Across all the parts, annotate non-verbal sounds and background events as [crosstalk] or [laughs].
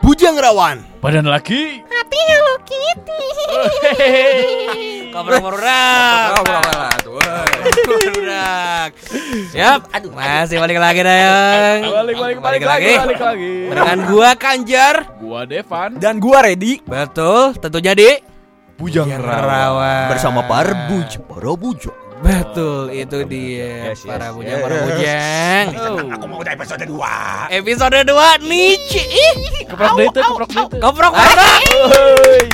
Bujang Rawan. Badan laki. Hati Hello Kitty. [laughs] Kabar merurak. Merurak. Siap. Aduh, Masih balik lagi Dayang. Balik balik balik lagi, balik lagi. Dengan gua Kanjar Gua Devan. Dan gua ready Betul, tentu jadi Bujang Rawan bersama Parbuj, para bujo. Betul, itu dia Yes, yes, para yes, bujang, yes. para bujang. Aku mau udah episode 2. Episode 2 Nici. Ih, Keprok deh itu, keprok deh itu. Merurak.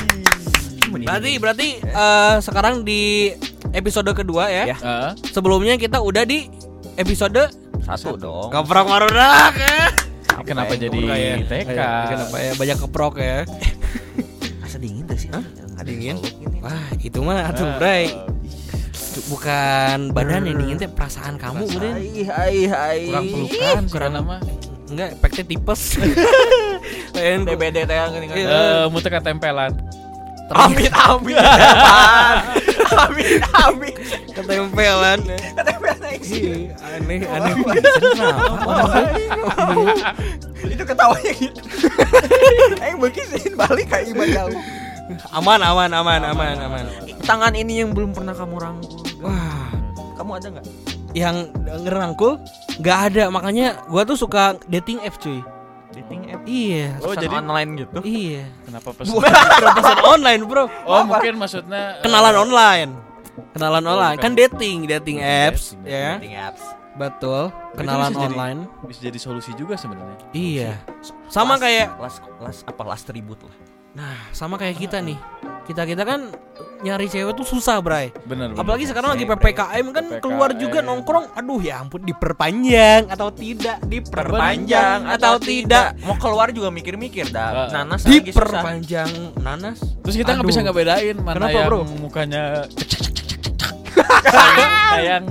Berarti berarti eh, sekarang di episode kedua ya. Ya. Sebelumnya kita udah di episode Satu dong. Koprok merurak ya. kenapa jadi ya? TK? Kenapa ya banyak keprok ya? Asa dingin tuh sih. Dingin? Wah, itu mah atuh, Bray. Bukan badan yang dingin teh perasaan kamu hai. Kurang pelukan karena mah. Enggak, efeknya tipes. [laughs] Lain DBD teh yang gini kan. Iya. Eh, muter ke tempelan. Amin amin. Depan. Amin amin. ketempelan. Ketempelan sih. Ih, aneh aneh. Itu ketawanya gitu. Eh bekisin balik kayak iba jauh. Aman aman aman aman aman. Tangan ini yang belum pernah kamu rangkul. Wah, Kamu ada nggak? yang ngerangkul nggak ada makanya gua tuh suka dating apps cuy. Dating app. Iya. Oh, jadi online gitu. Iya. kenapa [laughs] pesan? Bro, pesan online, Bro. Oh, mungkin maksudnya eh, Kenalan online. Kenalan Oh, online. Kan dating, dating apps, Dating, ya. Dating apps. Betul. Itu Kenalan bisa jadi- online. bisa jadi solusi juga sebenarnya. Iya. Sama Last- kayak last last apa last tribute lah. Nah, sama kayak kita nih. Kita-kita kan nyari cewek tuh susah, Bray. Benar. benar. Apalagi sekarang lagi. PPKM kan PPKM. keluar juga nongkrong. Aduh ya ampun diperpanjang atau tidak? Diperpanjang atau tidak? Mau keluar juga mikir-mikir dah. Ah. Nanas lagi susah. Diperpanjang nanas. Terus kita nggak bisa ngebedain mana Kenapa, yang bro? mukanya [laughs] kayak yang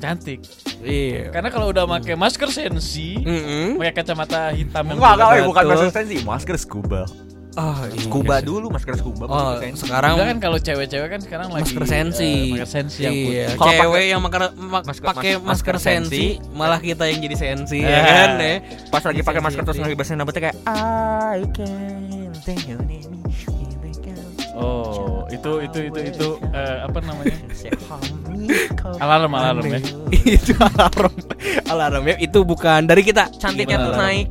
cantik. Iya. Karena kalau udah pakai masker sensi, Mm-mm. pakai kacamata hitam yang Enggak, enggak, bukan masker sensi, masker scuba. Oh, iya. Scuba dulu, masker scuba. Oh, masker sensi. sekarang Enggak kan kalau cewek-cewek kan sekarang lagi masker sensi. eh, masker sensi yang iya. Cewek pakai- yang maker- ma- masker- pakai mas- masker masker sensi, sensi. malah kita yang jadi sensi Eh. ya kan ya. Pas lagi pakai masker terus lagi bahasa Nabi kayak I can your name. Oh, itu itu itu itu eh, apa namanya? [laughs] Alarm alarm ya. [laughs] itu alarm. Alarm ya itu bukan dari kita. Cantiknya tuh naik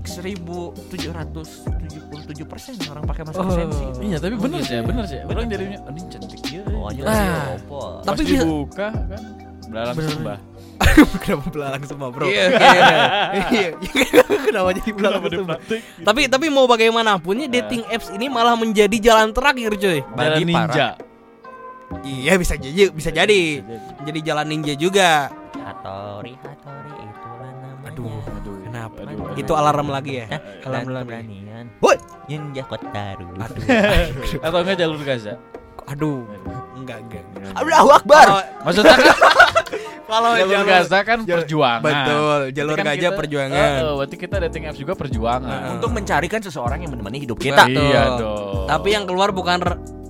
1777 persen orang pakai masker Oh. sensi. Iya, tapi bener gitu sih, ya. bener sih. Orang jadinya anjing cantik ya. Oh, aja Ah. lah, opo. Pas Tapi bisa- dibuka kan belalang sembah. [laughs] Kenapa belalang semua, Bro? Iya, [laughs] iya. [laughs] Kenapa jadi belalang semua? dipraktik? Tapi tapi mau bagaimanapun ya dating apps ini malah menjadi jalan terakhir, cuy. Jalan Bagi ninja. Iya, bisa jadi, bisa jadi. Jadi jalan ninja juga. Hatori, Hatori itulah namanya. Aduh, Aduh, Kenapa? aduh. Itu alarm lagi ya? Hah? Alarm lagi. keberanian. Woi. Ninja Kotaru. Aduh. Atau enggak jalur Gaza? Aduh. Enggak, enggak. Allahu Akbar. Kalau- Maksudnya kan [laughs] Kalau jalur Gaza kan perjuangan. Betul, jalur kan kita- perjuangan. Eh, berarti kita dating apps juga perjuangan. Heeh. Untuk mencarikan seseorang yang menemani hidup kita. Betul. Iya dong. Tapi yang keluar bukan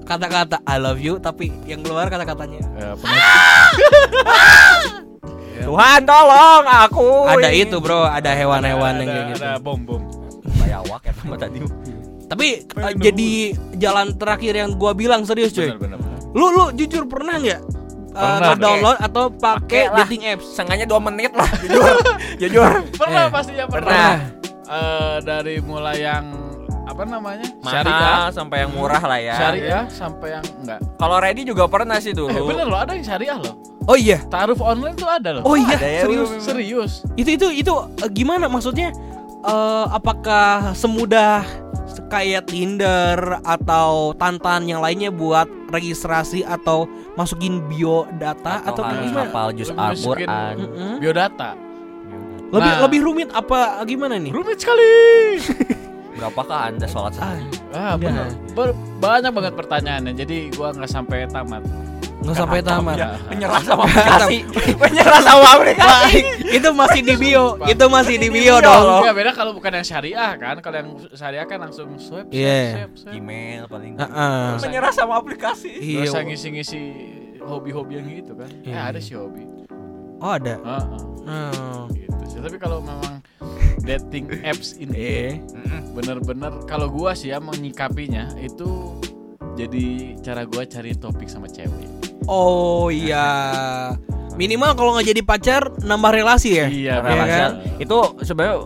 kata-kata I love you, tapi yang keluar kata-katanya Eh, [laughs] penuh- Tuhan tolong aku. ada ini. itu, Bro, ada hewan-hewan yang kayak gitu. Ada bom bom. Bayawak ya sama tadi. Tapi eh, jadi jalan terakhir yang gua bilang serius, cuy. Benar benar. benar. Lu lu jujur pernah nggak Pernah. download atau pakai dating apps? Sengaja 2 menit lah, jujur. [laughs] jujur. Pernah Eh, pastinya pernah. pernah. Eh, dari mulai yang apa namanya? Mahal Syariah. sampai yang murah lah ya. Syariah sampai yang enggak. Kalau ready juga pernah sih dulu. Eh, bener loh, ada yang syariah loh. Oh iya. Taruh online tuh ada loh. Oh iya, ada ya, serius. bener-bener. Serius. Itu itu itu eh, gimana maksudnya? Eh, apakah semudah kayak Tinder atau Tantan yang lainnya buat registrasi atau masukin bio data atau, kayak harus gimana? hafal Masukin- Al-Qur'an. Biodata. Lebih Nah. lebih rumit apa gimana nih? Rumit sekali. [laughs] Berapakah Anda sholat sehari? Ah, bener. Ber- banyak banget pertanyaannya. Jadi gua nggak sampai tamat. Nggak sampai tamat. Ya. Menyerah sama aplikasi. Menyerah sama aplikasi. itu masih di bio, itu masih di bio bio dong. Ya beda kalau bukan yang syariah kan. Kalau yang syariah kan langsung swipe, swipe, Iya. swipe, swipe. Email paling. Heeh. Menyerah sama aplikasi. Iya. usah ngisi-ngisi hobi-hobi yang gitu kan. Iya. Eh ada sih hobi. Oh ada. Heeh. Hmm. gitu sih. Tapi kalau memang dating apps ini Eh. bener-bener kalau gua sih ya menyikapinya itu jadi cara gua cari topik sama cewek. Oh iya. [laughs] Minimal kalau nggak jadi pacar nambah relasi ya. Iya, Iya relasi kan? itu sebenarnya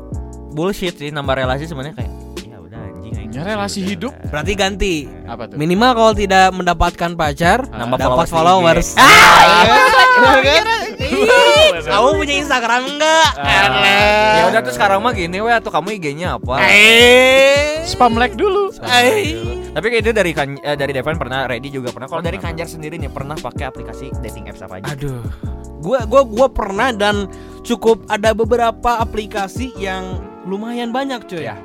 bullshit sih nambah relasi sebenarnya kayak ya udah anjing aing. Ya, relasi Udah, hidup. Berarti ganti. Apa tuh? Minimal kalau tidak mendapatkan pacar, Nambah dapat followers followers. di IG. Ah, iya [laughs] kan? Kamu punya Instagram enggak? Ya udah tuh sekarang mah gini weh atau kamu IG-nya apa? Eh. Spam like dulu. Eh. Tapi kayak itu dari kan, eh, dari Devon pernah, Ready juga pernah. Kalau dari Kanjar sendiri nih pernah pakai aplikasi dating apps apa aja? Aduh. Gua gua gua pernah dan cukup ada beberapa aplikasi yang lumayan banyak cuy. Ya?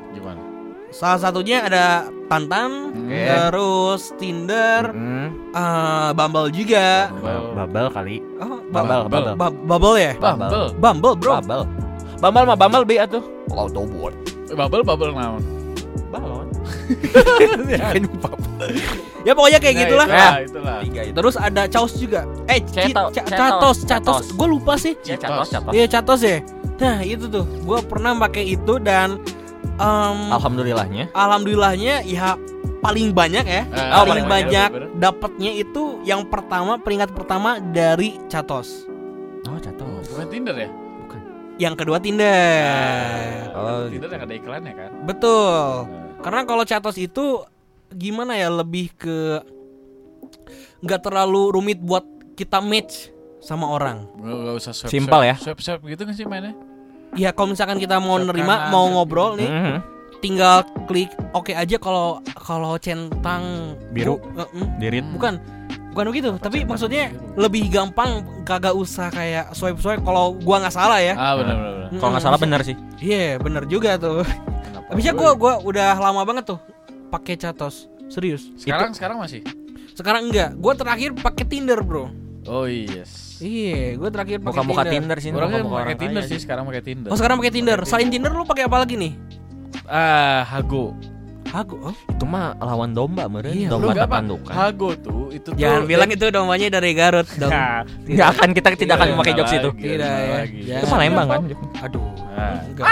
Salah satunya ada Tantan, Oke. terus Tinder, Hmm, eh, Bumble juga. Bubble kali. Oh, Bumble. Bubble. Ba- Bumble ya? Bumble. Bumble, bro. Bubble. Bumble mah Bumble B atuh. Kalau dobor. Bubble bubble naon? Balon. [laughs] Ya pokoknya kayak Nah, gitulah. Itulah, itulah. Tiga itu. Terus ada Chaos juga. Eh, Ceto- Ca- Cetos. Gue lupa sih. Ya catos, catos. Iya, Catos ya. Nah, itu tuh. Gue pernah pakai itu dan em, Alhamdulillahnya. alhamdulillahnya ya paling banyak ya. Eh, Oh, paling paling banyak bener. dapatnya itu yang pertama peringkat pertama dari Catos. Oh, catos. Bukan Tinder ya? Yang kedua Tinder. Oh, Tinder yang ada iklannya kan? Betul. Karena kalau Catos itu gimana ya lebih ke nggak terlalu rumit buat kita match sama orang. Gak, gak usah swipe Simpel ya? Swipe swipe gitu kan sih mainnya? Ya kalau misalkan kita mau nerima, mau ngobrol nih, Mhm. tinggal klik oke aja kalau kalau centang Biru. Bu- eh, mm, Dirit. bukan bukan begitu, tapi centang maksudnya biru? lebih gampang kagak usah kayak swipe swipe kalau gua nggak salah ya. Ah benar benar. benar. Mm, Kalau nggak salah bisa- benar sih. Iya, bener juga tuh. Habisnya gua gua udah lama banget tuh pakai Catos. Serius. sekarang sekarang masih. Sekarang enggak. Gua terakhir pakai Tinder, Bro. Oh yes. Iya, gue terakhir pakai Muka-muka Tinder. Tinder sih. Orang kan pakai orang Tinder sih sekarang pakai Tinder. Oh sekarang pakai Tinder. Selain Tinder lu pakai apa lagi nih? Ah Hago. Hago. Oh. Itu mah lawan domba meren. Iya, domba tapandukan. Hago tuh itu tuh. Jangan bilang itu dombanya dari Garut [laughs] dong. Nah, Nggak akan kita tidak akan Iya, memakai jokes itu. Tidak ya. Itu mah Lembang kan. Aduh. Nah. Enggak.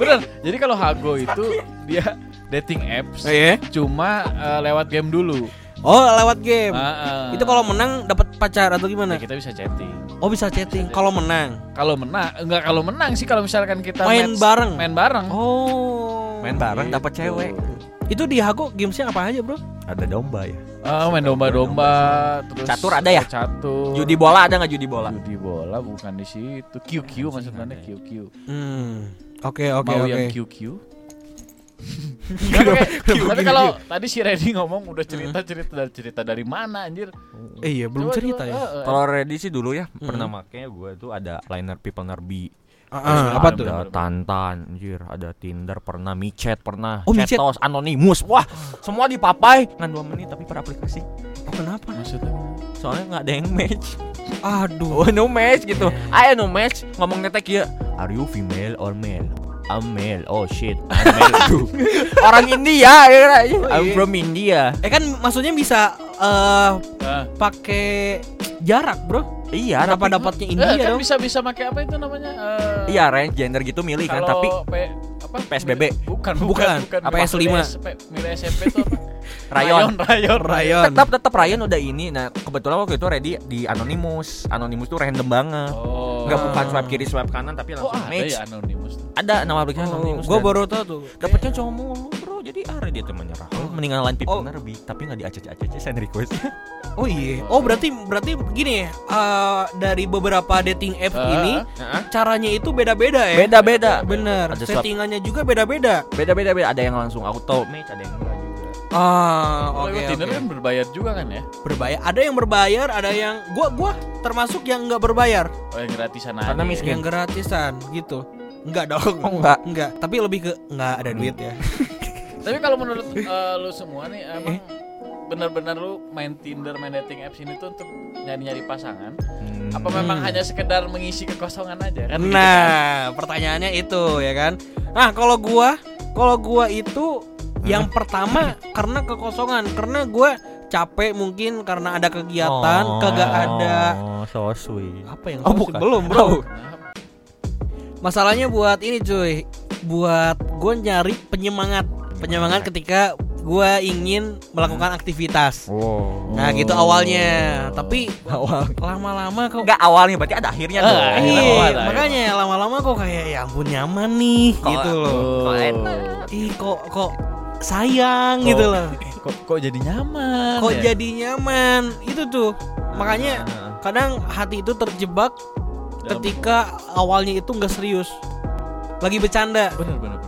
Bener. Jadi kalau Hago itu dia dating apps Iya. cuma eh, lewat game dulu. Oh, lewat game. Ah, ah. Itu kalau menang dapat pacar atau gimana? Ya, kita bisa chatting. Oh, bisa chatting kalau menang. Kalau menang, enggak kalau menang sih kalau misalkan kita Main match- bareng. main bareng. Oh. Main bareng dapat cewek. Itu di Hago gamesnya apa aja, Bro? Ada domba ya. Ah, main domba-domba, terus Catur ada ya? Catur. Judi bola ada nggak judi bola? Judi bola bukan di situ. QQ maksudnya QQ. Hmm. Oke, oke, Mau oke. yang QQ? Tapi kalau tadi si Reddy ngomong udah cerita cerita dari cerita dari mana anjir? Eh, iya, belum Coba, cerita coba, ya. Kalau ready sih dulu ya pernah makanya gue tuh ada liner people nerbi. Ah, ah, apa tuh? Ada Tantan, anjir, ada Tinder, pernah Micet, pernah Oh, Micet. Cetos, Anonymous. Wah, semua dipapai ngan 2 menit tapi per aplikasi. Oh, kenapa? Maksudnya? Soalnya nggak ada yang match. Aduh. Oh, no match gitu. Ayo no match, ngomong netek ya. Are you female or male? I'm male. Oh shit, I'm male too. Orang India ya kan? I'm iya. from India. Eh kan maksudnya bisa eh Ah. pakai jarak, Bro. Iya, Kenapa tapi- dapatnya Eh, India kan dong? bisa bisa pakai apa itu namanya? Eh, Iya, range gender gitu milih kan, tapi P, apa? PSBB. Bukan, Bukan. bukan, bukan. Apa Maksud S5? SP, milih SMP itu apa? [laughs] Rayon. rayon, Rayon. tetap tetap Ryan udah ini. Nah, kebetulan waktu itu ready di Anonymous. Anonymous tuh random banget. Oh. Enggak bukan swipe kiri swipe kanan tapi Oh, langsung ada match. ya anonymous. Ada nama aplikasi Oh, Anonymous. gue dan baru tahu tuh. dapetnya cowok mulu, Bro. Jadi are dia teman nyerah. Mendingan lain people Oh. tapi enggak di acc-acc send request. [laughs] Oh iya. Oh berarti berarti gini ya. eh, dari beberapa dating app Ah. ini Heeh. caranya itu beda-beda ya. Beda-beda. Bener. Ada swap. Settingannya juga beda-beda. Beda-beda beda. Ada yang langsung auto match, ada yang enggak juga. Ah, Oh, oke. Tinder oke. kan berbayar juga kan ya? Berbayar. Ada yang berbayar, ada yang gua gua termasuk yang nggak berbayar, Oh, yang gratisan Karena aja. miskin. yang gratisan gitu. Enggak dong. Oh, enggak. Enggak, tapi lebih ke enggak ada duit ya. [laughs] Tapi kalau menurut eh, lu semua nih emang benar-benar lu main Tinder, main dating apps ini tuh untuk nyari-nyari pasangan? Apa memang hanya sekedar mengisi kekosongan aja kan? gitu kan? Nah, pertanyaannya itu ya kan. Nah, kalau gua, kalau gua itu yang pertama karena kekosongan, karena gua capek mungkin karena ada kegiatan, kagak ada Oh, so sweet. apa yang Oh, so- bukan. belum, Bro. Masalahnya buat ini cuy, buat gue nyari penyemangat, penyemangat ketika gue ingin melakukan aktivitas. Oh. Nah gitu awalnya, tapi Awal. lama-lama kok Enggak awalnya berarti ada akhirnya Ah, dong. akhirnya. Iya, awal, makanya lama-lama kok kayak ya ampun nyaman nih gitu loh. Kok enak. Ih kok kok sayang gitu loh. Kok kok jadi nyaman? Kok ya? jadi nyaman itu tuh. Makanya kadang hati itu terjebak ketika awalnya itu nggak serius. Lagi bercanda. bener. bener.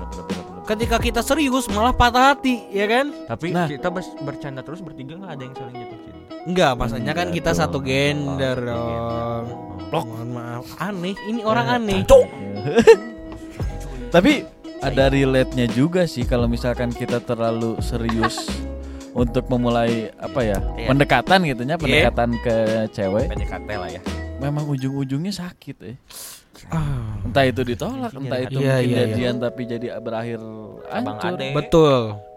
Ketika kita serius malah patah hati, ya kan? Tapi Nah. kita bercanda terus bertiga nggak ada yang saling jatuh cinta. Enggak, maksudnya kan kita dong. satu gender Oh, dong. Blok. Mohon maaf, aneh. Ini orang aneh. [laughs] Tapi ada relate-nya juga sih kalau misalkan kita terlalu serius [laughs] untuk memulai apa ya Iya. pendekatan gitunya pendekatan ke cewek PDKT lah ya. memang ujung-ujungnya sakit eh Ah, entah itu ditolak entah itu Iya, mungkin iya, iya. jadian tapi jadi berakhir Abang hancur ade. Betul.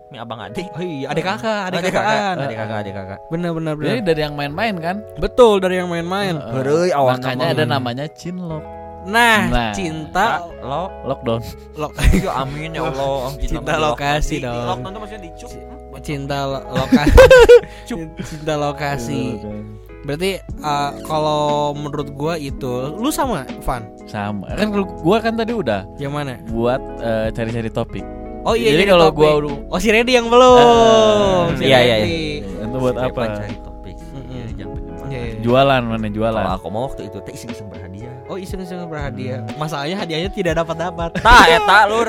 Ini abang ade. Oh iya, ada kakak, ada Adik kakaan. Adik kakak, adik kakak. Benar benar jadi benar. dari yang main-main kan Betul dari yang main-main. Eh, Heureuy, awan makanya ada namanya cinlok Nah, Nah. cinta Lo, lockdown lo, [laughs] ya amin ya Allah. [laughs] Cinta lokasi Di- di dong. Lockdown tuh maksudnya dicuk. cinta lo- [laughs] lokasi. cinta lokasi. Berarti uh, kalau menurut gua itu lu sama Van sama kan kalau gua kan tadi udah yang mana? buat eh, cari-cari topik Oh iya Jadi jadi kalau topik. gua udah- Oh si Reddy yang belum. Eh, Si iya, iya, Reddy. itu buat Setiap apa cari topik. Mm-mm. Iya, jangan. Iya, iya. jualan mana jualan Kalau aku mau waktu itu teh iseng-iseng berhadiah. Oh iseng-iseng berhadiah. Masalahnya hadiahnya tidak dapat dapat. Tah eta [laughs] lur.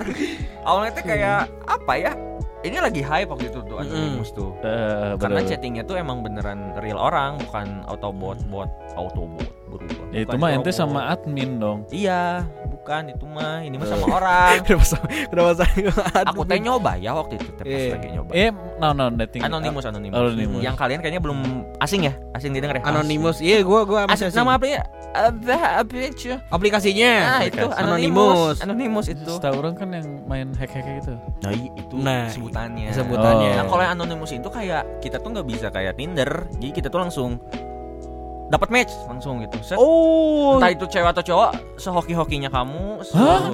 Awalnya teh kayak apa ya? Ini lagi hype waktu itu tuh Anonymous tuh. Eh, Karena bener. chattingnya tuh emang beneran real orang, bukan autobot, bot, autobot berubah. Ya, itu mah ente sama admin dong Iya, bukan itu mah. Ini mah sama orang. [laughs] Kenapa sa- kenapa [laughs] Aku teh nyoba ya waktu itu, pas Iya. lagi nyoba. eh no no dating Anonymous, Anonymous. Anonymous. Yang kalian kayaknya belum asing ya? Asing didengar ya? Anonymous. Iya, gua gua Asing. masih Nama? Apa apa itu? aplikasinya. Nah, itu aplikasi. Anonymous. Anonymous itu. Setahu orang kan yang main hack hack gitu Nah, itu Nah, sebutannya. sebutannya. Nah, kalau yang anonymous itu kayak kita tuh nggak bisa kayak Tinder. Jadi kita tuh langsung dapat match langsung gitu. Set. Oh. Entah itu cewek atau cowok, sehoki-hokinya kamu. se- Hah?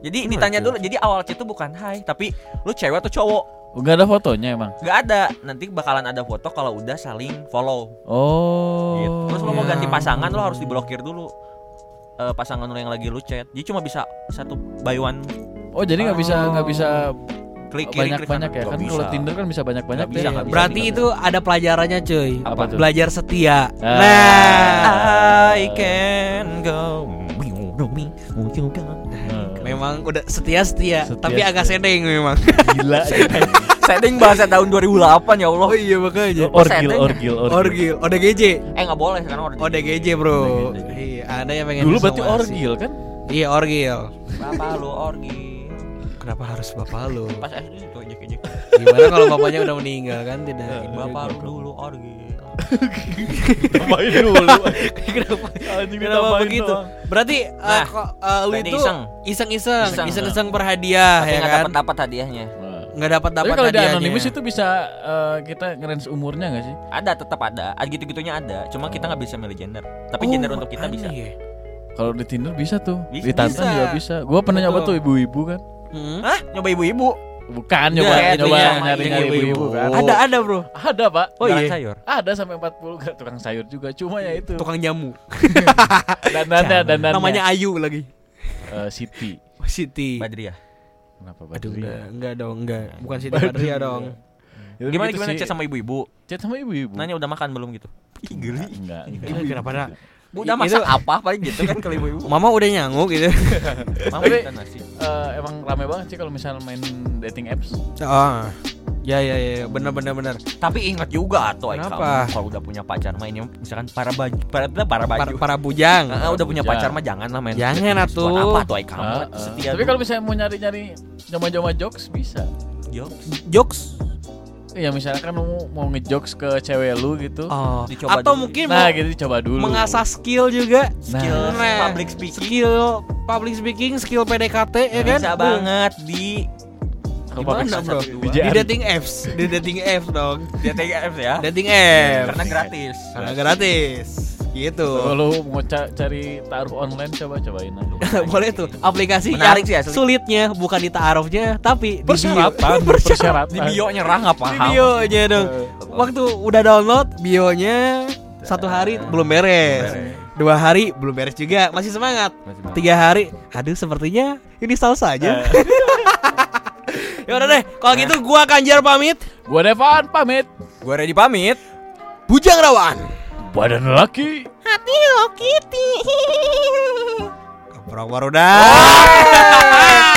Jadi ditanya dulu. Jadi awal chat tuh bukan hai, tapi lu cewek atau cowok? Gak ada fotonya emang Gak ada. Nanti bakalan ada foto kalau udah saling follow. Oh Gitu. Terus lu mau Ya ganti pasangan, lu ampun. harus diblokir dulu. Eh, pasangan lu yang lagi lu chat. Jadi cuma bisa satu by one Oh jadi nggak bisa nggak bisa klik kiri, banyak klik banyak kanan. ya kan kalau bisa. Tinder kan bisa banyak banyak bisa, bisa. Berarti itu ada pelajarannya cuy. Apa tuh? Belajar setia. Ah. Nah, I can go. Memang udah setia-setia, Setia, tapi agak sedeng memang. Gila [laughs] Setting bahasa tahun 2008 ya Allah. Oh iya makanya. Orgil setting. orgil orgil Orgil, ODGJ. Eh nggak boleh sekarang orgil. ODGJ, Bro. ODGJ. Iya, ada yang pengen Dulu berarti orgil kan Iya, orgil. Bapak lu orgil. Kenapa harus bapak lu? Pas SD itu ejek ejek. Gimana kalau bapaknya udah meninggal kan tidak ini. Bapak lu dulu orgil. Tambahin [laughs] dulu Kenapa? Anjing Kenapa begitu? doang. Berarti eh, Nah, kok, eh, lu itu iseng. iseng-iseng, Iseng. iseng-iseng berhadiah Tapi ya nggak kan? dapat dapat hadiahnya. Nggak dapat Tapi dapat kalau di hadiahnya. anonimus itu bisa eh, kita ngerange umurnya gak sih? Ada tetap ada. Ada gitu-gitunya ada. Cuma kita nggak bisa milih gender. Tapi Oh, gender untuk kita bisa. aneh ya. Kalau di Tinder bisa tuh, Bisa. di Tantan Bisa. juga bisa. Gua pernah nyoba tuh ibu-ibu kan. Hmm? Hah? Nyoba ibu-ibu? Bukan nyoba itu nyoba yang- nyari yang nyari ibu-ibu. kan. Ada ada bro. Ada pak. Oh iya. sayur. Ada sampai 40 ke tukang sayur juga. Cuma ya itu. Tukang jamu. [laughs] dandannya dandannya. Namanya Ayu lagi. Eh, Siti. Oh, Siti. Badriah. Kenapa Aduh Badri? enggak, enggak dong, enggak. Bukan Siti Badri. Badria dong. Ya, Gimana gitu gimana sih. chat sama ibu-ibu? Chat sama ibu-ibu. Nanya udah makan belum gitu? Ih, geli. Enggak. enggak. Gila, kenapa ada? Bu, udah Itu- masak apa paling gitu kan kalau ibu-ibu. [laughs] Mama udah nyanguk gitu. [laughs] Mama Tapi- minta nasi. Eh, emang rame banget sih kalau misalnya main dating apps. Ah. Ya ya ya, benar benar benar. Tapi ingat juga atau Kenapa? kalau udah punya pacar mah ini misalkan para baju para para Para, baju. para bujang. Nah, udah punya pacar mah jangan lah main. Jangan atuh. Apa tuh ai kamu? Ah, ah. Setia Tapi kalau misalnya mau nyari-nyari joma-joma jokes bisa. Jokes. Ya misalkan mau mau ngejokes ke cewek lu gitu. Oh. Dicoba Atau dulu. mungkin Nah, mau gitu coba dulu. mengasah skill juga. skill Nah, public speaking Skill public speaking, skill PDKT ya kan? bisa banget di Gimana, pakai bro? dua. Di dating apps, di dating apps dong. di dating apps ya. Dating apps. Karena gratis. Karena gratis. Gitu. Kalau lu mau ca- cari taruh online coba cobain aja. [laughs] Boleh tuh aplikasi Menarik yang sih asli. sulitnya bukan di taarufnya tapi di bio. Persyaratan, [laughs] persyaratan. Di bio nyerah nggak Di paham. bionya dong. Waktu udah download bionya satu hari belum beres. Dua hari belum beres juga, masih semangat. Masih. Tiga hari, aduh sepertinya ini salah saja. [laughs] ya udah deh, kalau gitu gua Kanjar pamit. Gua Devan pamit. Gue ready pamit. Bujang Rawan. Badan lelaki. Hati Hello Kitty. Keprok baru dah.